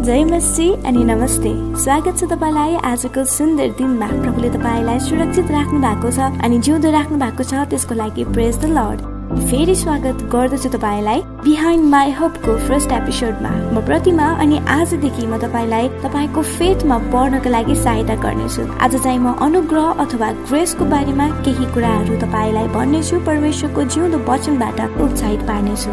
जय मसी अनि नमस्ते। स्वागत छ तपाईँलाई आजको सुन्दर दिनमा प्रभुले तपाईँलाई सुरक्षित राख्नु भएको छ अनि जिउँदो राख्नु भएको छ त्यसको लागि प्रेज द लर्ड फेरि स्वागत गर्दछु तपाईँलाई बिहाइन्ड माई होपको फर्स्ट एपिसोडमा म प्रतिमा अनि आजदेखि म तपाईँलाई तपाईँको फेथमा पढ्नको लागि सहायता गर्नेछु। आज चाहिँ म अनुग्रह अथवा ग्रेसको बारेमा केही कुराहरू तपाईँलाई भन्नेछु परमेश्वरको जिउँदो वचनबाट उत्साहित पार्नेछु।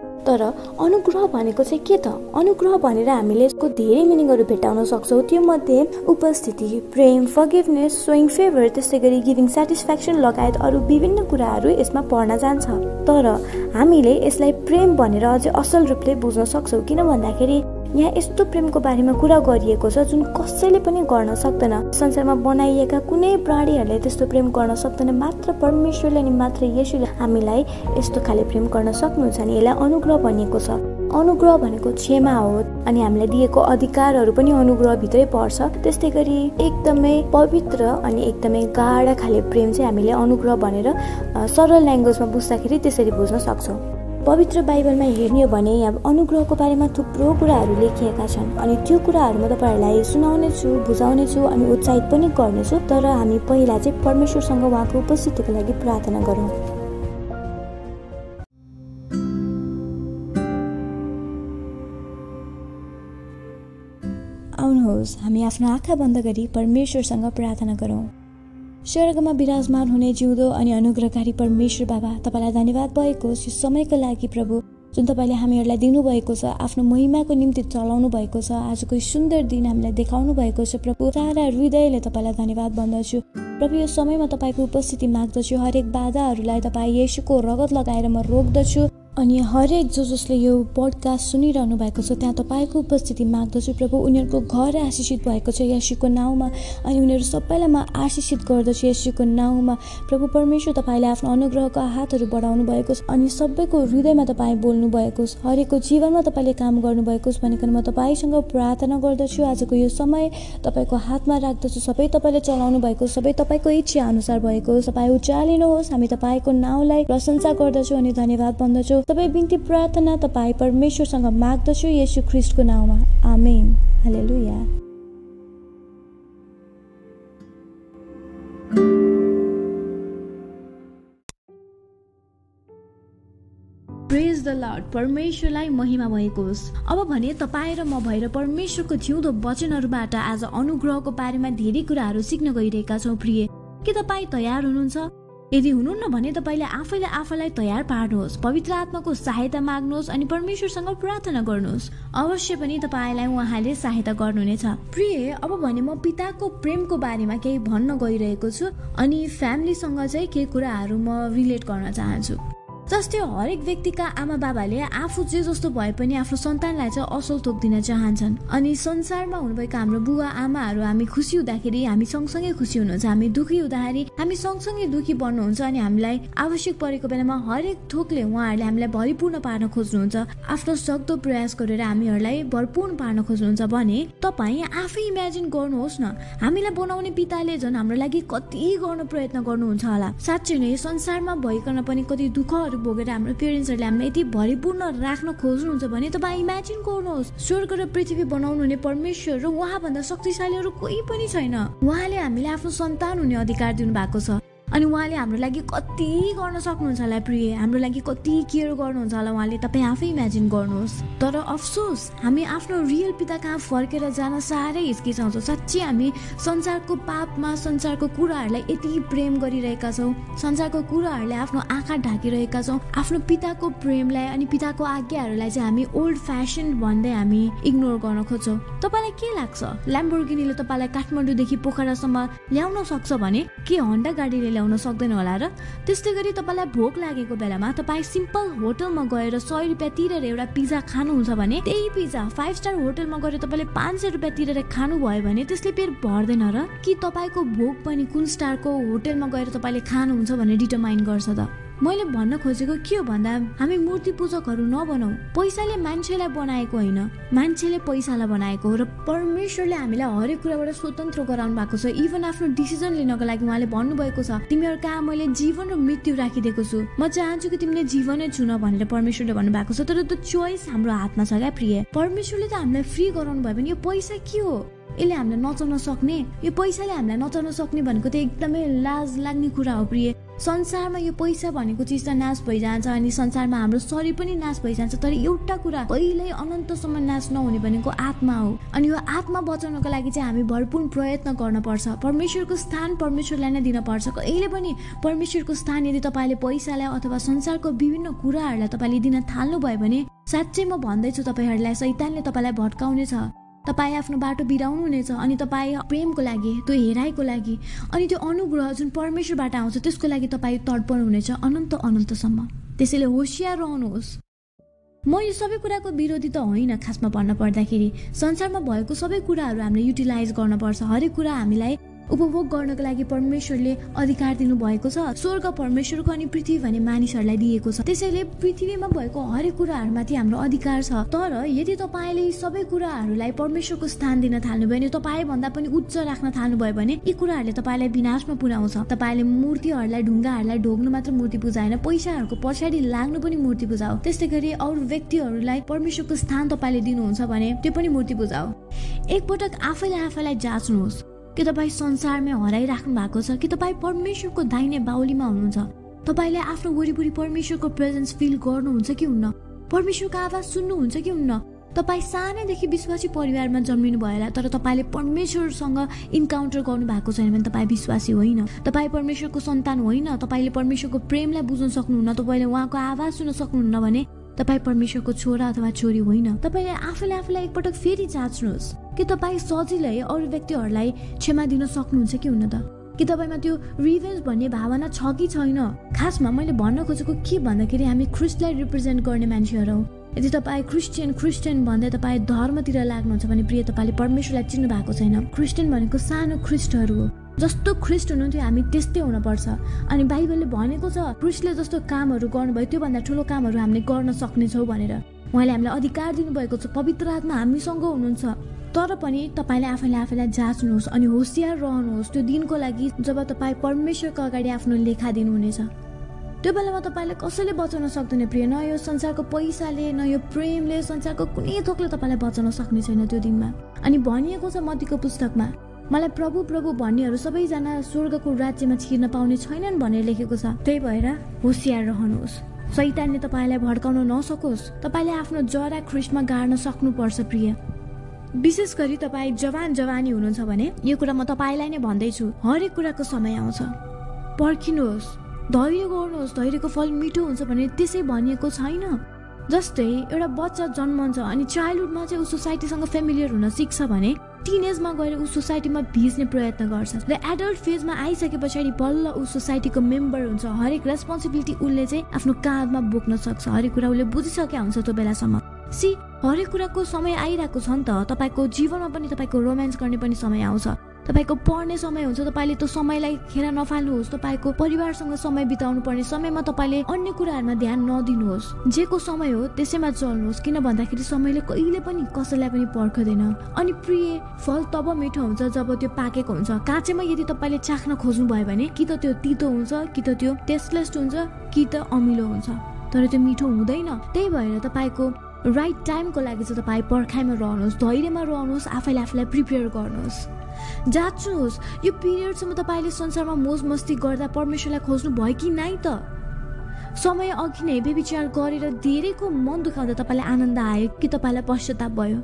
तर अनुग्रह भनेको चाहिँ के त? अनुग्रह भनेर हामीले यसको धेरै मिनिङहरू भेटाउन सक्छौँ। त्यो मध्ये उपस्थिति प्रेम फगिभनेस सोइङ फेभर त्यस्तै गरी गिभिङ सेटिस्फ्याक्सन लगायत अरू विभिन्न कुराहरू यसमा पर्न जान्छ। तर हामीले यसलाई प्रेम भनेर अझै असल रूपले बुझ्न सक्छौँ। किन भन्दाखेरि यहाँ यस्तो प्रेमको बारेमा कुरा गरिएको छ जुन कसैले पनि गर्न सक्दैन। संसारमा बनाइएका कुनै प्राणीहरूले त्यस्तो प्रेम गर्न सक्दैन। मात्र परमेश्वरले अनि मात्र यसुले हामीलाई यस्तो खाले प्रेम गर्न सक्नुहुन्छ अनि यसलाई अनुग्रह भनिएको छ। अनुग्रह भनेको क्षमा हो अनि हामीलाई दिएको अधिकारहरू पनि अनुग्रहभित्रै पर्छ। त्यस्तै गरी एकदमै पवित्र अनि एकदमै गाढा खाले प्रेम चाहिँ हामीले अनुग्रह भनेर सरल ल्याङ्ग्वेजमा बुझ्दाखेरि त्यसरी बुझ्न सक्छौँ। पवित्र बाइबलमा हेर्ने हो भने यहाँ अनुग्रहको बारेमा थुप्रो कुराहरू लेखिएका छन्। अनि त्यो कुराहरू म तपाईँहरूलाई सुनाउने छु बुझाउने छु अनि उत्साहित पनि गर्नेछु। तर हामी पहिला चाहिँ परमेश्वरसँग उहाँको उपस्थितिको लागि प्रार्थना गरौँ। आउनुहोस् हामी आफ्नो आँखा बन्द गरी परमेश्वरसँग प्रार्थना गरौँ। स्वर्गमा विराजमान हुने जिउँदो अनि अनुग्रहकारी परमेश्वर बाबा तपाईँलाई धन्यवाद भएको यो समयको लागि प्रभु जुन तपाईँले हामीहरूलाई दिनुभएको छ आफ्नो महिमाको निम्ति चलाउनु भएको छ आजको सुन्दर दिन हामीलाई देखाउनु भएको छ। प्रभु सारा हृदयले तपाईँलाई धन्यवाद भन्दछु। प्रभु यो समयमा तपाईँको उपस्थिति माग्दछु। हरेक बाधाहरूलाई तपाईँ यसुको रगत लगाएर म रोक्दछु। अनि हरेक जो जसले यो पडकास्ट सुनिरहनु भएको छ त्यहाँ तपाईँको उपस्थिति माग्दछु। प्रभु उनीहरूको घर आशिषित भएको छ यशीको नाउँमा। अनि उनीहरू सबैलाई म आशिषित गर्दछु यशीको नाउँमा। प्रभु परमेश्वर तपाईँले आफ्नो अनुग्रहको हातहरू बढाउनु भएको छ अनि सबैको हृदयमा तपाईँ बोल्नु भएको छ। हरेकको जीवनमा तपाईँले काम गर्नुभएको छ भनिकन म तपाईँसँग प्रार्थना गर्दछु। आजको यो समय तपाईँको हातमा राख्दछु। सबै तपाईँले चलाउनु भएको सबै तपाईँको इच्छा अनुसार भएको तपाईँ उचालिनुहोस्। हामी तपाईँको नाउँलाई प्रशंसा गर्दछौँ अनि धन्यवाद भन्दछौँ। सबै बिन्ती प्रार्थना तपाईँ परमेश्वरसँग माग्दछु यसु ख्रिस्टको नाउँमा। Amen. Hallelujah. Praise the Lord परमेश्वरलाई महिमा भएको होस्। अब भने तपाईँ र म भएर परमेश्वरको जिउँदो वचनहरूबाट आज अनुग्रहको बारेमा धेरै कुराहरू सिक्न गइरहेका छौँ प्रिय। के तपाईँ तयार हुनुहुन्छ? यदि हुनुहुन्न भने तपाईँले आफैले आफैलाई तयार पार्नुहोस् पवित्र आत्माको सहायता माग्नुहोस् अनि परमेश्वरसँग प्रार्थना गर्नुहोस्। अवश्य पनि तपाईँलाई उहाँले सहायता गर्नुहुनेछ। प्रिय अब भने म पिताको प्रेमको बारेमा केही भन्न गइरहेको छु अनि फ्यामिलीसँग चाहिँ केही कुराहरू म रिलेट गर्न चाहन्छु। जस्तै हरेक व्यक्तिका आमा बाबाले आफू जे जस्तो भए पनि आफ्नो सन्तानलाई चाहिँ असल थोक दिन चाहन्छन्। अनि संसारमा हुनुभएका हाम्रो बुवा आमाहरू हामी खुसी हुँदाखेरि हामी सँगसँगै खुसी हुनुहुन्छ हामी दुखी हुँदाखेरि हामी सँगसँगै दुखी बन्नुहुन्छ अनि हामीलाई आवश्यक परेको बेलामा हरेक थोकले उहाँहरूले हामीलाई भरिपूर्ण पार्न खोज्नुहुन्छ। आफ्नो सक्दो प्रयास गरेर हामीहरूलाई भरपूर्ण पार्न खोज्नुहुन्छ भने तपाईँ आफै इमेजिन गर्नुहोस् न हामीलाई बनाउने पिताले झन् हाम्रो लागि कति गर्न प्रयत्न गर्नुहुन्छ होला। साँच्चै नै संसारमा भइकन पनि कति दुःखहरू भोगेर हाम्रो पेरेन्ट्सहरूले हामीलाई यति भरिपूर्ण राख्न खोज्नुहुन्छ भने तपाईँ इमेजिन गर्नुहोस् स्वर्ग र पृथ्वी बनाउनु हुने परमेश्वर र उहाँभन्दा शक्तिशालीहरू कोही पनि छैन। उहाँले हामीले आफ्नो सन्तान हुने अधिकार दिनु भएको छ। अनि उहाँले हाम्रो लागि कति गर्न सक्नुहुन्छ होला प्रिय? हाम्रो लागि कति केयर गर्नुहुन्छ होला उहाँले? तपाईँ आफै इमेजिन गर्नुहोस्। तर अफसोस हामी आफ्नो रियल पिता कहाँ फर्केर जान साह्रै हिचकिचाउँछौँ। साँच्चै हामी संसारको पापमा संसारको कुराहरूलाई यति प्रेम गरिरहेका छौँ। संसारको कुराहरूले आफ्नो आँखा ढाकिरहेका छौँ। आफ्नो पिताको प्रेमलाई अनि पिताको आज्ञाहरूलाई चाहिँ हामी ओल्ड फेसन भन्दै हामी इग्नोर गर्न खोज्छौँ। तपाईँलाई के लाग्छ? ल्याम्बोर्गिनीले तपाईँलाई काठमाडौँदेखि पोखरासम्म ल्याउन सक्छ भने के हन्डा गाडीले ल्याउन सक्दैन होला र त्यस्तै गरी तपाईँलाई भोक लागेको बेलामा तपाईँ सिम्पल होटलमा गएर सय रुपियाँ तिरेर एउटा पिज्जा खानुहुन्छ भने त्यही पिज्जा फाइभ स्टार होटलमा गएर तपाईँले पाँच सय रुपियाँ तिरेर खानुभयो भने त्यसले पेट भर्दैन र कि तपाईँको भोक पनि कुन स्टारको होटलमा गएर तपाईँले खानुहुन्छ भने डिटरमाइन गर्छ त? मैले भन्न खोजेको के हो भन्दा हामी मूर्ति पूजकहरू नबनाऊ पैसाले मान्छेलाई बनाएको होइन। मान्छेले पैसालाई बनाएको हो र परमेश्वरले हामीलाई हरेक कुराबाट स्वतन्त्र गराउनु भएको छ। इभन आफ्नो डिसिजन लिनको लागि उहाँले भन्नुभएको छ तिमीहरू कहाँ मैले जीवन र मृत्यु राखिदिएको छु? म चाहन्छु कि तिमीले जीवनै चुन भनेर परमेश्वरले भन्नुभएको छ। तर त्यो चोइस हाम्रो हातमा छ क्या प्रिय। परमेश्वरले त हामीलाई फ्री गराउनु भयो भने यो पैसा के हो? यसले हामीलाई नचाउन सक्ने? यो पैसाले हामीलाई नचाउन सक्ने भनेको त एकदमै लाज लाग्ने कुरा हो प्रिय। संसारमा यो पैसा भनेको चिज त नाश भइजान्छ अनि संसारमा हाम्रो शरीर पनि नाश भइजान्छ तर एउटा कुरा कहिल्यै अनन्तसम्म नाश नहुने भनेको आत्मा हो। अनि यो आत्मा बचाउनको लागि चाहिँ हामी भरपूर प्रयत्न गर्नुपर्छ। परमेश्वरको स्थान परमेश्वरलाई नै दिनपर्छ। कहिले पनि परमेश्वरको स्थान यदि तपाईँले पैसालाई अथवा संसारको विभिन्न कुराहरूलाई तपाईँले दिन थाल्नुभयो भने साँच्चै म भन्दैछु तपाईँहरूलाई सैतानले तपाईँलाई भट्काउनेछ तपाईँ आफ्नो बाटो बिराउनु हुनेछ अनि तपाईँ प्रेमको लागि त्यो हेराइको लागि अनि त्यो अनुग्रह जुन परमेश्वरबाट आउँछ त्यसको लागि तपाईँ तडपण हुनेछ अनन्त अनन्तसम्म। त्यसैले होसियार रहनुहोस्। म यो सबै कुराको विरोधी त होइन खासमा भन्न पर्दाखेरि संसारमा भएको सबै कुराहरू हामीले युटिलाइज गर्नुपर्छ। हरेक कुरा हामीलाई उपभोग गर्नको लागि परमेश्वरले अधिकार दिनुभएको छ। स्वर्ग परमेश्वरको अनि पृथ्वी भन्ने मानिसहरूलाई दिएको छ। त्यसैले पृथ्वीमा भएको हरेक कुराहरूमाथि हाम्रो अधिकार छ। तर यदि तपाईँले सबै कुराहरूलाई परमेश्वरको स्थान दिन थाल्नुभयो भने तपाईँ भन्दा पनि उच्च राख्न थाल्नुभयो भने यी कुराहरूले तपाईँलाई विनाशमा पुर्याउँछ। तपाईँले मूर्तिहरूलाई ढुङ्गाहरूलाई ढोग्नु मात्र मूर्ति पूजा होइन पैसाहरूको पछाडि लाग्नु पनि मूर्ति पूजा हो त्यस्तै गरी अरू व्यक्तिहरूलाई परमेश्वरको स्थान तपाईँले दिनुहुन्छ भने त्यो पनि मूर्ति पूजा हो एकपटक आफैले आफैलाई जाँच्नुहोस्। कि तपाईँ संसारमै हराइराख्नु भएको छ कि तपाईँ परमेश्वरको दाहिने बाहुलीमा हुनुहुन्छ। तपाईँले आफ्नो वरिपरि परमेश्वरको प्रेजेन्स फिल गर्नुहुन्छ कि हुन्न? परमेश्वरको आवाज सुन्नुहुन्छ कि हुन्न? तपाईँ सानैदेखि विश्वासी परिवारमा जन्मिनु भयो होला तर तपाईँले परमेश्वरसँग इन्काउन्टर गर्नु भएको छैन भने तपाईँ विश्वासी होइन। तपाईँ परमेश्वरको सन्तान होइन तपाईँले परमेश्वरको प्रेमलाई बुझ्न सक्नुहुन्न तपाईँले उहाँको आवाज सुन्न सक्नुहुन्न भने तपाईँ परमेश्वरको छोरा अथवा छोरी होइन। तपाईँले आफूले आफूलाई एकपटक फेरि जाँच्नुहोस्। कि तपाईँ सजिलै अरू व्यक्तिहरूलाई क्षमा दिन सक्नुहुन्छ कि हुन त? कि तपाईँमा त्यो रिभेन्स भन्ने भावना छ कि छैन? खासमा मैले भन्न खोजेको के भन्दाखेरि हामी ख्रिस्टलाई रिप्रेजेन्ट गर्ने मान्छेहरू हौ। यदि तपाईँ क्रिस्चियन क्रिस्चियन भन्दै तपाईँ धर्मतिर लाग्नुहुन्छ भने प्रिय तपाईँले परमेश्वरलाई चिन्नु भएको छैन। क्रिस्चियन भनेको सानो ख्रिस्टहरू हो। जस्तो ख्रिस्ट हुनुहुन्थ्यो हामी त्यस्तै हुनुपर्छ। अनि बाइबलले भनेको छ ख्रिस्टले जस्तो कामहरू गर्नुभयो त्योभन्दा ठुलो कामहरू हामीले गर्न सक्नेछौँ भनेर। उहाँले हामीलाई अधिकार दिनुभएको छ पवित्र आत्मा हामीसँग हुनुहुन्छ। तर पनि तपाईँले आफैले आफैलाई जाँच्नुहोस् अनि होसियार रहनुहोस्। त्यो दिनको लागि जब तपाईँ परमेश्वरको अगाडि आफ्नो लेखा दिनुहुनेछ। त्यो बेलामा तपाईँले कसैले बचाउन सक्दैन प्रिय। न यो संसारको पैसाले न यो प्रेमले संसारको कुनै थोकले तपाईँलाई बचाउन सक्ने छैन त्यो दिनमा। अनि भनिएको छ मतीको पुस्तकमा मलाई प्रभु प्रभु भन्नेहरू सबैजना स्वर्गको राज्यमा छिर्न पाउने छैनन् भनेर लेखेको छ। त्यही भएर होसियार रहनुहोस्। सैतानले तपाईँलाई भड्काउन नसकोस्। तपाईँले आफ्नो जरा ख्रिस्टमा गाड्न सक्नुपर्छ प्रिय। विशेष गरी तपाईँ जवान जवानी हुनुहुन्छ भने यो कुरा म तपाईँलाई नै भन्दैछु। हरेक कुराको समय आउँछ। पर्खिनुहोस् धैर्य गर्नुहोस् धैर्यको फल मिठो हुन्छ भने त्यसै भनिएको छैन। जस्तै एउटा बच्चा जन्मन्छ अनि चाइल्डहुडमा चाहिँ ऊ सोसाइटीसँग फेमिलियर हुन सिक्छ भने टिनेजमा गएर ऊ सोसाइटीमा भिज्ने प्रयत्न गर्छ। र एडल्ट फेजमा आइसके पछाडि बल्ल ऊ सोसाइटीको मेम्बर हुन्छ। हरेक रेस्पोन्सिबिलिटी उसले चाहिँ आफ्नो काँधमा बोक्न सक्छ। हरेक कुरा उसले बुझिसकेका हुन्छ त्यो बेलासम्म। सी हरेक कुराको समय आइरहेको छ नि त। तपाईँको जीवनमा पनि तपाईँको रोमान्स गर्ने पनि समय आउँछ। तपाईँको पढ्ने समय हुन्छ। तपाईँले त्यो समयलाई खेर नफाल्नुहोस्। तपाईँको परिवारसँग समय बिताउनु पर्ने समयमा तपाईँले अन्य कुराहरूमा ध्यान नदिनुहोस्। जेको समय हो त्यसैमा चल्नुहोस्। किन भन्दाखेरि समयले कहिले पनि कसैलाई पनि पर्खदैन। अनि प्रिय फल तब मिठो हुन्छ जब त्यो पाकेको हुन्छ। काँचैमा यदि तपाईँले चाख्न खोज्नु भयो भने कि त त्यो तितो हुन्छ कि त त्यो टेस्टलेस हुन्छ कि त अमिलो हुन्छ। तर त्यो मिठो हुँदैन। त्यही भएर तपाईँको राइट टाइमको लागि चाहिँ तपाईँ पर्खाइमा रहनुहोस् धैर्यमा रहनुहोस् आफैले आफूलाई प्रिपेयर गर्नुहोस्। जाँच्नुहोस् यो पिरियडसम्म तपाईँले संसारमा मोज मस्ती गर्दा परमेश्वरलाई खोज्नु भयो कि नै त? समय अघि नै बेविचार गरेर धेरैको मन दुखाउँदा तपाईँलाई आनन्द आयो कि तपाईँलाई पश्चाताप भयो?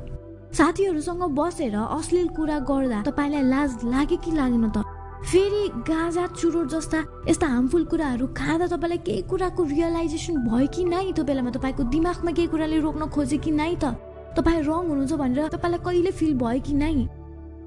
साथीहरूसँग बसेर अश्लील कुरा गर्दा तपाईँलाई लाज लाग्यो कि लागेन त? फेरि गाजा चुरोट जस्ता यस्ता हार्मफुल कुराहरू खाँदा तपाईँलाई केही कुराको रियलाइजेसन भयो कि नै त्यो बेलामा तपाईँको दिमागमा केही कुराले रोक्न खोज्यो कि नै त? तपाईँ रङ हुनुहुन्छ भनेर तपाईँलाई कहिले फिल भयो कि नै?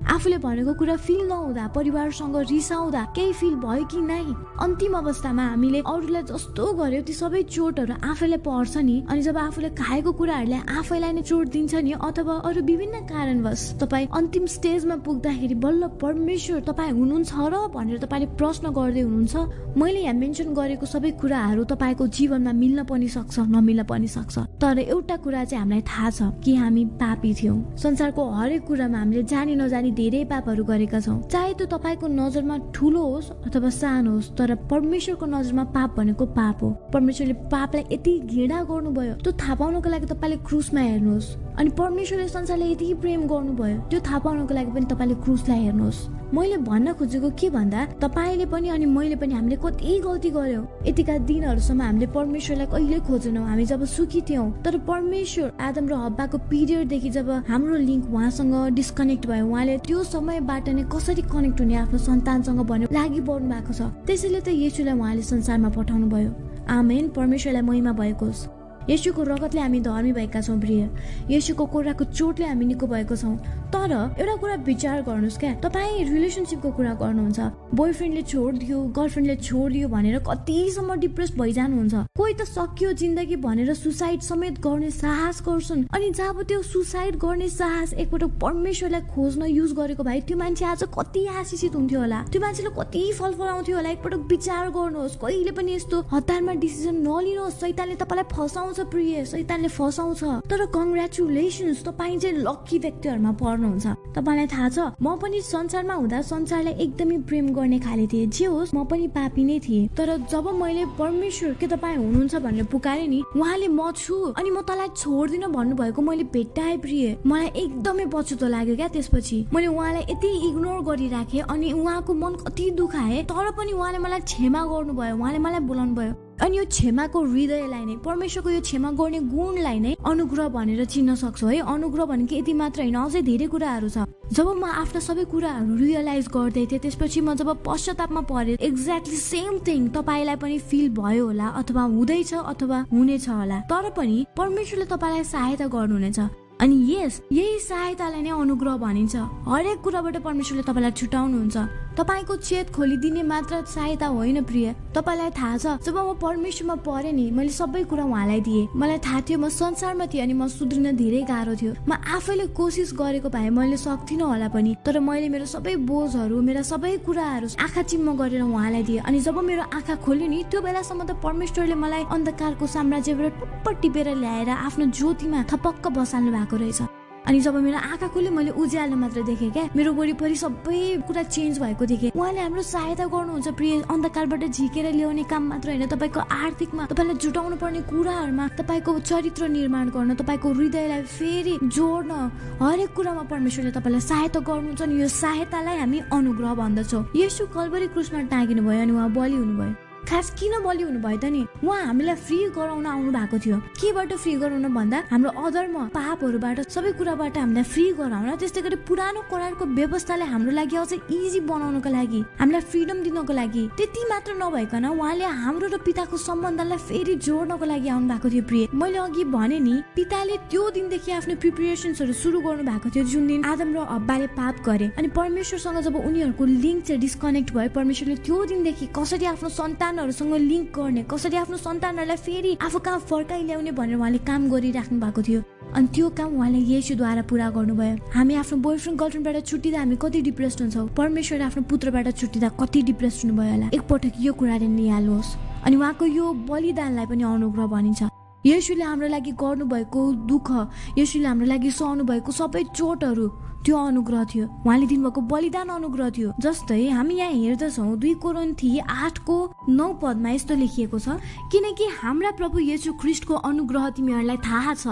आफूले भनेको कुरा फिल नहुँदा परिवारसँग रिसाउँदा केही फिल भयो कि नै? अन्तिम अवस्थामा हामीले अरूलाई जस्तो गर्यो ती सबै चोटहरू आफैलाई पर्छ नि। अनि जब आफूले खाएको कुराहरूले आफैलाई नै चोट दिन्छ नि अथवा अरू विभिन्न कारणवश तपाईँ अन्तिम स्टेजमा पुग्दाखेरि बल्ल परमेश्वर तपाईँ हुनुहुन्छ र? भनेर तपाईँले प्रश्न गर्दै हुनुहुन्छ। मैले यहाँ मेन्सन गरेको सबै कुराहरू तपाईँको जीवनमा मिल्न पनि सक्छ नमिल्न पनि सक्छ। तर एउटा कुरा चाहिँ हामीलाई थाहा छ कि हामी पापी थियौँ। संसारको हरेक कुरामा हामीले जानी नजानी धेरै पापहरू गरेका छौँ। चाहे त्यो तपाईँको नजरमा ठुलो होस् अथवा सानो होस् तर परमेश्वरको नजरमा पाप भनेको पाप हो। परमेश्वरले पापलाई यति घृणा गर्नुभयो त्यो थाहा पाउनको लागि तपाईँले क्रुसमा हेर्नुहोस्। अनि परमेश्वरले संसारले यति प्रेम गर्नुभयो त्यो थाहा पाउनको लागि पनि तपाईँले क्रुसलाई हेर्नुहोस्। मैले भन्न खोजेको के भन्दा तपाईँले पनि अनि मैले पनि हामीले कति गल्ती गर्यौँ। यतिका दिनहरूसम्म हामीले परमेश्वरलाई कहिले खोजेनौँ। हामी जब सुखी थियौँ तर परमेश्वर आदम र हब्बाको पिरियडदेखि जब हाम्रो लिङ्क उहाँसँग डिस्कनेक्ट भयो उहाँले त्यो समयबाट नै कसरी कनेक्ट हुने आफ्नो सन्तानसँग भन्यो लागि पर्नु भएको छ। त्यसैले त यसुलाई उहाँले संसारमा पठाउनु भयो आमेन। परमेश्वरलाई महिमा भएको होस्। यसुको रगतले हामी धर्मी भएका छौँ प्रिय। यसुको कोराको चोटले हामी निको भएको छौँ। तर एउटा कुरा विचार गर्नुहोस् क्या। तपाईँ रिलेसनसिपको कुरा गर्नुहुन्छ। बोयफ्रेन्डले छोडिदियो गर्लफ्रेन्डले छोडिदियो भनेर कतिसम्म डिप्रेस भइजानुहुन्छ। कोही त सकियो जिन्दगी भनेर सुसाइड समेत गर्ने साहस गर्छन्। अनि जब त्यो सुसाइड गर्ने साहस एकपटक परमेश्वरलाई खोज्न युज गरेको भए त्यो मान्छे आज कति आशिषित हुन्थ्यो होला। त्यो मान्छेले कति फल फलाउँथ्यो होला। एकपटक विचार गर्नुहोस्। कहिले पनि यस्तो हतारमा डिसिजन नलिनुहोस्। सैतानले तपाईँलाई फसाउँछ प्रिय सैतानले फसाउँछ। तर कङ्ग्रेचुलेसन्स तपाईँ चाहिँ लक्की व्यक्तिहरूमा पर्नुहुन्छ। तपाईँलाई थाहा छ म पनि संसारमा हुँदा संसारलाई एकदमै प्रेम गर्ने खाले थिएँ। जे होस् म पनि पापी नै थिएँ। तर जब मैले परमेश्वर के तपाईँ हुनुहुन्छ भनेर पुकारे नि उहाँले म छु अनि म तँलाई छोड्दिनँ भन्नुभएको मैले भेट्टाएँ प्रिय। मलाई एकदमै पछुतो लाग्यो क्या त्यसपछि। मैले उहाँलाई यति इग्नोर गरिराखेँ अनि उहाँको मन कति दुखाए तर पनि उहाँले मलाई क्षमा गर्नुभयो उहाँले मलाई बोलाउनु भयो अनि यो क्षमाको हृदयलाई नै परमेश्वरको यो क्षमा गर्ने गुणलाई नै अनुग्रह भनेर चिन्न सक्छौ है। अनुग्रह भनेको यति मात्र होइन अझै धेरै कुराहरू छ। जब म आफ्ना सबै कुराहरू रियलाइज गर्दै थिएँ त्यसपछि म जब पश्चातापमा परेँ एक्ज्याक्टली सेम थिङ तपाईँलाई पनि फिल भयो होला अथवा हुँदैछ अथवा हुनेछ होला। तर पनि परमेश्वरले तपाईँलाई सहायता गर्नुहुनेछ। अनि यस यही सहायतालाई नै अनुग्रह भनिन्छ। हरेक कुराबाट परमेश्वरले तपाईँलाई छुटाउनुहुन्छ। तपाईँको चेत खोलिदिने मात्र सहायता होइन प्रिय। तपाईँलाई थाहा छ जब म परमेश्वरमा परेँ नि मैले सबै कुरा उहाँलाई दिएँ। मलाई थाहा थियो म संसारमा थिएँ अनि म सुध्रिन धेरै गाह्रो थियो। म आफैले कोसिस गरेको भए मैले सक्थिनँ होला पनि तर मैले मेरो सबै बोझहरू मेरा सबै कुराहरू आँखा चिम्म गरेर उहाँलाई दिएँ। अनि जब मेरो आँखा खोल्यो नि त्यो बेलासम्म त परमेश्वरले मलाई अन्धकारको साम्राज्यबाट टुप्प टिपेर ल्याएर आफ्नो ज्योतिमा थपक्क बसाल्नु भएको रहेछ। अनि जब मेरो आँखा मैले उज्यालो मात्र देखेँ क्या मेरो वरिपरि सबै कुरा चेन्ज भएको देखेँ। उहाँले हाम्रो सहायता गर्नुहुन्छ प्रिय अन्धकारबाट झिकेर ल्याउने काम मात्र होइन तपाईँको आर्थिकमा तपाईँलाई जुटाउनु पर्ने कुराहरूमा तपाईँको चरित्र निर्माण गर्न तपाईँको हृदयलाई फेरि जोड्न हरेक कुरामा परमेश्वरले तपाईँलाई सहायता गर्नुहुन्छ नि यो सहायतालाई हामी अनुग्रह भन्दछौँ। यसो कलबरी क्रुसमा टाँगिनु भयो अनि उहाँ बलि हुनुभयो खास किन बलि हुनुभयो त नि? उहाँ हामीलाई फ्री गराउन आउनु भएको थियो। केबाट फ्री गराउन भन्दा हाम्रो अधर्म पापहरूबाट सबै कुराबाट हामीलाई फ्री गराउन त्यस्तै गरी पुरानो करारको व्यवस्थाले हाम्रो लागि अझ इजी बनाउनको लागि हामीलाई फ्रिडम दिनको लागि त्यति मात्र नभइकन उहाँले हाम्रो र पिताको सम्बन्धलाई फेरि जोड्नको लागि आउनु भएको थियो प्रिय। मैले अघि भने नि पिताले त्यो दिनदेखि आफ्नो प्रिपेरेसन्सहरू सुरु गर्नु भएको थियो जुन दिन आदम र हब्बाले पाप गरे। अनि परमेश्वरसँग जब उनीहरूको लिङ्क चाहिँ डिस्कनेक्ट भयो परमेश्वरले त्यो दिनदेखि कसरी आफ्नो सन्तान सन्तानहरूसँग लिङ्क गर्ने कसरी आफ्नो सन्तानहरूलाई फेरि आफू कहाँ फर्काइ ल्याउने भनेर उहाँले काम गरिराख्नु भएको थियो। अनि त्यो काम उहाँले येसुद्वारा पुरा गर्नुभयो। हामी आफ्नो बोयफ्रेन्ड गर्लफ्रेन्डबाट छुट्टिँदा हामी कति डिप्रेस हुन्छौँ। परमेश्वरले आफ्नो पुत्रबाट छुट्टिँदा कति डिप्रेस हुनुभयो होला। एकपटक यो कुराले निहाल्नुहोस्। अनि उहाँको यो बलिदानलाई पनि अनुग्रह भनिन्छ। यसुले हाम्रो लागि गर्नुभएको दुःख यसुले हाम्रो लागि सहनु भएको सबै चोटहरू त्यो अनुग्रह थियो। उहाँले दिनुभएको बलिदान अनुग्रह थियो। जस्तै हामी यहाँ हेर्दछौँ दुई कोरोन्थी आठको नौ पदमा यस्तो लेखिएको छ किनकि हाम्रा प्रभु येसु ख्रिस्टको अनुग्रह तिमीहरूलाई थाहा छ।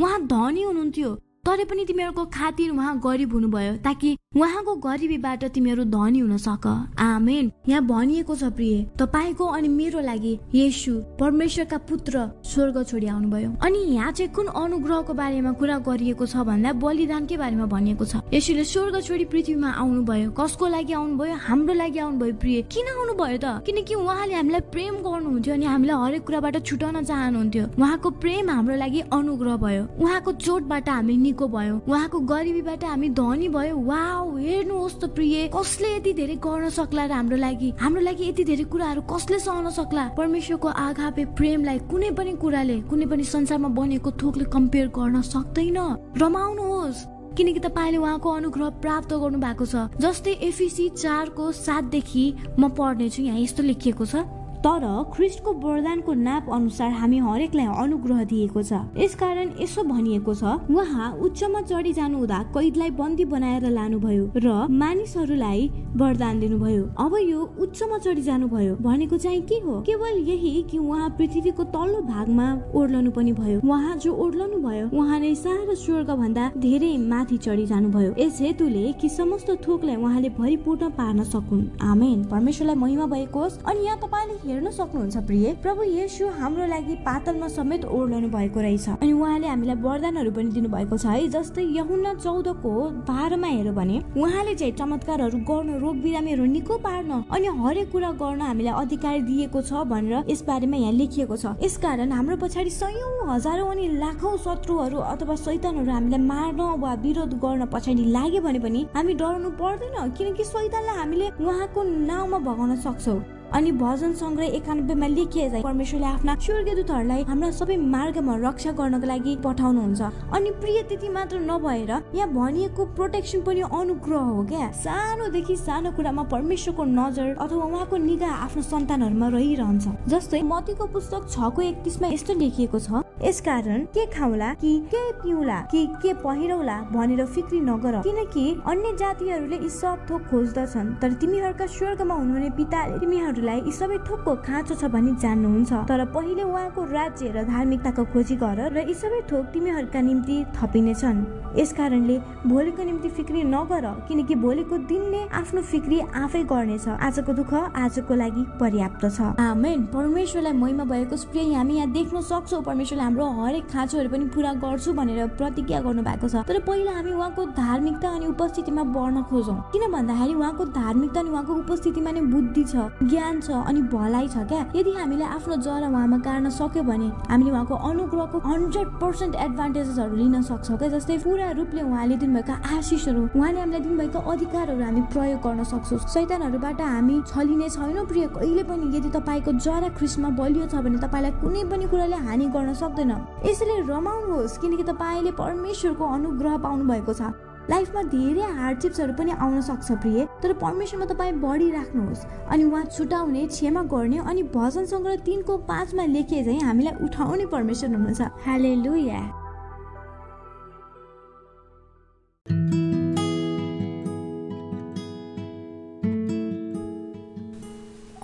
उहाँ धनी हुनुहुन्थ्यो। तरै पनि तिमीहरूको खातिर उहाँ गरिब हुनुभयो ताकि उहाँको गरिबीबाट तिमीहरू धनी हुन सक। आमेन। यहाँ भनिएको छ प्रिय तपाईँको अनि मेरो लागि येसु परमेश्वरका पुत्र स्वर्ग छोडी आउनुभयो। अनि यहाँ चाहिँ कुन अनुग्रहको बारेमा कुरा गरिएको छ भन्दा बलिदानकै बारेमा भनिएको छ। यसुले स्वर्ग छोडी पृथ्वीमा आउनुभयो। कसको लागि आउनुभयो? हाम्रो लागि आउनुभयो प्रिय। किन आउनुभयो त? किनकि उहाँले हामीलाई प्रेम गर्नुहुन्थ्यो अनि हामीलाई हरेक कुराबाट छुटाउन चाहनुहुन्थ्यो। उहाँको प्रेम हाम्रो लागि अनुग्रह भयो। उहाँको चोटबाट हामी निको भयो। उहाँको गरिबीबाट हामी धनी भयो। वा हेर्नुहोस् त प्रिय कसले यति धेरै गर्न सक्ला र हाम्रो लागि? हाम्रो लागि यति धेरै कुराहरू कसले सहन सक्ला? परमेश्वरको आघापे प्रेमलाई कुनै पनि कुराले कुनै पनि संसारमा बनेको थोकले कम्पेयर गर्न सक्दैन। रमाउनुहोस् किनकि तपाईँले उहाँको अनुग्रह प्राप्त गर्नु भएको छ। जस्तै एफिसी चारको सातदेखि म पढ्नेछु। यहाँ यस्तो लेखिएको छ। तर ख्रिस्टको वरदानको नाप अनुसार हामी हरेकलाई अनुग्रह दिएको छ। यसकारण यसो भनिएको छ उहाँ उच्चमा चढी जानु हुँदा कैदलाई बन्दी बनाएर लानुभयो र मानिसहरूलाई वरदान दिनुभयो। अब यो उच्चमा चढी जानुभयो भनेको चाहिँ के हो? केवल यही कि उहाँ पृथ्वीको तल्लो भागमा ओर्लनु पनि भयो। उहाँ जो ओर्लनु भयो उहाँ नै सारा स्वर्ग भन्दा धेरै माथि चढी जानुभयो। यस हेतुले कि समस्त थोकलाई उहाँले भरिपूर्ण पार्न सकुन्। आमेन। परमेश्वरलाई महिमा भएको होस् अनि यहाँ तपाईँले हेर्न सक्नुहुन्छ प्रिय। प्रभु येसु हाम्रो लागि पातलमा समेत ओर्लनु भएको रहेछ। अनि उहाँले हामीलाई वरदानहरू पनि दिनुभएको छ है जस्तै यहुन्ना चौधको बाह्रमा हेऱ्यो भने उहाँले चाहिँ चमत्कारहरू गर्न रोग बिरामीहरू निको पार्न अनि हरेक कुरा गर्न हामीलाई अधिकार दिएको छ भनेर यस बारेमा यहाँ लेखिएको छ। यसकारण हाम्रो पछाडि सयौँ हजारौँ अनि लाखौँ शत्रुहरू अथवा शैतानहरू हामीलाई मार्न वा विरोध गर्न पछाडि लाग्यो भने पनि हामी डराउनु पर्दैन किनकि शैतानलाई हामीले उहाँको नाउँमा भगाउन सक्छौँ। अनि भजन सङ्ग्रह एकानब्बेमा लेखिए परमेश्वरले आफ्ना स्वर्गीय दूतहरूलाई हाम्रा सबै मार्गमा रक्षा गर्नको लागि पठाउनुहुन्छ। अनि प्रिय त्यति मात्र नभएर यहाँ भनिएको प्रोटेक्सन पनि अनुग्रह हो क्या? सानोदेखि सानो कुरामा परमेश्वरको नजर अथवा उहाँको निगाह आफ्नो सन्तानहरूमा रहिरहन्छ। जस्तै मतीको पुस्तक छको एकतिसमा यस्तो लेखिएको छ यसकारण के खाउला कि के पिउला कि के पहिरौला भनेर फिक्री नगर। किनकि अन्य जातिहरूले यी सब थोक खोज्दछन् तर तिमीहरूका स्वर्गमा हुनुहुने पिताले तिमीहरूलाई यी सबै थोकको खाँचो छ भनी जान्नुहुन्छ। तर पहिले उहाँको राज्य र धार्मिकताको खोजी गर र यी सबै थोक तिमीहरूका निम्ति थपिनेछन्। यसकारणले भोलिको निम्ति फिक्री नगर किनकि भोलिको दिनले आफ्नो फिक्री आफै गर्नेछ। आजको दुःख आजको लागि पर्याप्त छ। आमेन। परमेश्वरलाई महिमा भएको प्रिय हामी यहाँ देख्न सक्छौँ। परमेश्वरले हाम्रो हरेक खाँचोहरू पनि पुरा गर्छु भनेर प्रतिज्ञा गर्नु भएको छ। तर पहिला हामी उहाँको धार्मिकता अनि उपस्थितिमा बढ्न खोजौँ। किन भन्दाखेरि उहाँको धार्मिकता अनि उहाँको उपस्थितिमा नै बुद्धि छ ज्ञान छ अनि भलाइ छ क्या? यदि हामीले आफ्नो जरा उहाँमा गाड्न सक्यो भने हामीले उहाँको अनुग्रहको हन्ड्रेड पर्सेन्ट एडभान्टेजेसहरू लिन सक्छौँ क्या? जस्तै पुरा रूपले उहाँले दिनुभएका आशिषहरू उहाँले हामीलाई दिनुभएका अधिकारहरू हामी प्रयोग गर्न सक्छौँ। शैतानहरूबाट हामी छलिने छैनौँ प्रिय। कहिले पनि यदि तपाईँको जरा ख्रिस्टमा बलियो छ भने तपाईँलाई कुनै पनि कुराले हानि गर्न सक्दैन। यसैले रमाउनुहोस् किनकि तपाईँले परमेश्वरको अनुग्रह पाउनु भएको छ। लाइफमा धेरै हार्डसिप्सहरू पनि आउन सक्छ प्रिय तर परमेश्वरमा तपाईँ बढिराख्नुहोस् अनि उहाँ छुटाउने क्षमा गर्ने अनि भजन सङ्ग्रह तिनको पाँचमा लेखे चाहिँ हामीलाई उठाउने परमेश्वर हुनुहुन्छ। हाले लुया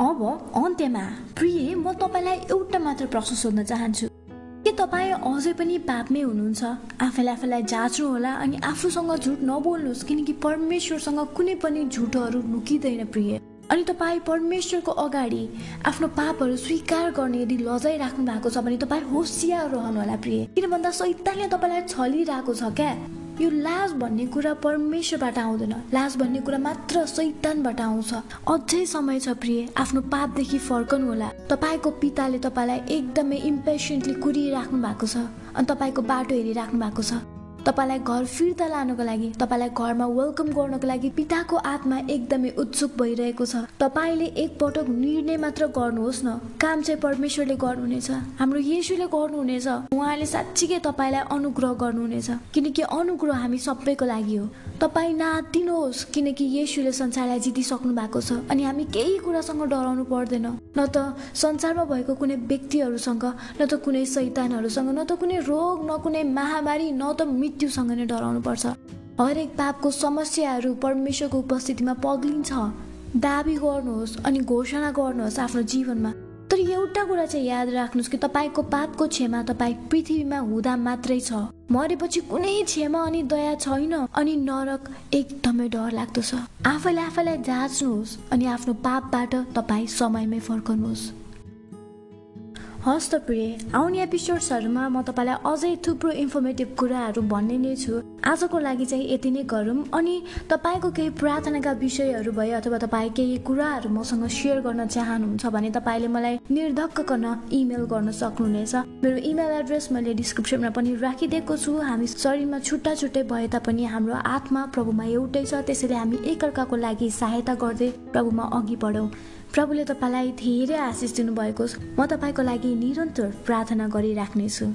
अब अन्त्यमा प्रिय म तपाईँलाई एउटा मात्र प्रश्न सोध्न चाहन्छु। तपाईँ अझै पनि पापमै हुनुहुन्छ। आफैलाई आफैलाई जाँच्नु होला अनि आफूसँग झुट नबोल्नुहोस् किनकि परमेश्वरसँग कुनै पनि झुटोहरू लुकिँदैन प्रिय। अनि तपाईँ परमेश्वरको अगाडि आफ्नो पापहरू स्वीकार गर्ने यदि लजाइराख्नु भएको छ भने तपाईँ होसियार रहनुहोला प्रिय। किन भन्दा सैतानले तपाईँलाई छलिरहेको छ क्या? यो लाज भन्ने कुरा परमेश्वरबाट आउँदैन। लाज भन्ने कुरा मात्र सैतानबाट आउँछ। अझै समय छ प्रिय आफ्नो पापदेखि फर्कनु होला। तपाईँको पिताले तपाईँलाई एकदमै इम्पेसेन्टली कुरिराख्नु भएको छ। अनि तपाईँको बाटो हेरिराख्नु भएको छ। तपाईँलाई घर फिर्ता लानुको लागि तपाईँलाई घरमा वेलकम गर्नको लागि पिताको आत्मा एकदमै उत्सुक भइरहेको छ। तपाईँले एकपटक निर्णय मात्र गर्नुहोस् न। काम चाहिँ परमेश्वरले गर्नुहुनेछ। हाम्रो येसुले गर्नुहुनेछ। उहाँले साँच्चीकै तपाईँलाई अनुग्रह गर्नुहुनेछ। किनकि अनुग्रह हामी सबैको लागि हो। तपाईँ नातिनुहोस् किनकि येसुले संसारलाई जितिसक्नु भएको छ। अनि हामी केही कुरासँग डराउनु पर्दैन। न त संसारमा भएको कुनै व्यक्तिहरूसँग न त कुनै सैतानहरूसँग न त कुनै रोग न कुनै महामारी न त मृत्युसँग नै डराउनु पर्छ हरेक पापको समस्याहरू परमेश्वरको उपस्थितिमा पग्लिन्छ। दाबी गर्नुहोस् अनि घोषणा गर्नुहोस् आफ्नो जीवनमा। तर एउटा कुरा चाहिँ याद राख्नुहोस् कि तपाईँको पापको क्षमा तपाईँ पृथ्वीमा हुँदा मात्रै छ। मरेपछि कुनै क्षमा अनि दया छैन अनि नरक एकदमै डर लाग्दो छ। आफैले आफैलाई जाँच्नुहोस् अनि आफ्नो पापबाट तपाईँ समयमै फर्कनुहोस्। हस् त प्रिय आउने एपिसोड्सहरूमा म तपाईँलाई अझै थुप्रो इन्फर्मेटिभ कुराहरू भन्ने नै छु। आजको लागि चाहिँ यति नै गरौँ अनि तपाईँको केही प्रार्थनाका विषयहरू भयो अथवा तपाईँ केही कुराहरू मसँग सेयर गर्न चाहनुहुन्छ भने तपाईँले मलाई निर्धक्कन इमेल गर्न सक्नुहुनेछ। मेरो इमेल एड्रेस मैले डिस्क्रिप्सनमा पनि राखिदिएको छु। हामी शरीरमा छुट्टा छुट्टै भए तापनि हाम्रो आत्मा प्रभुमा एउटै छ त्यसैले हामी एकअर्काको लागि सहायता गर्दै प्रभुमा अघि बढौँ। प्रभुले तपाईँलाई धेरै आशिष दिनुभएको म तपाईँको लागि निरन्तर प्रार्थना गरिराख्नेछु।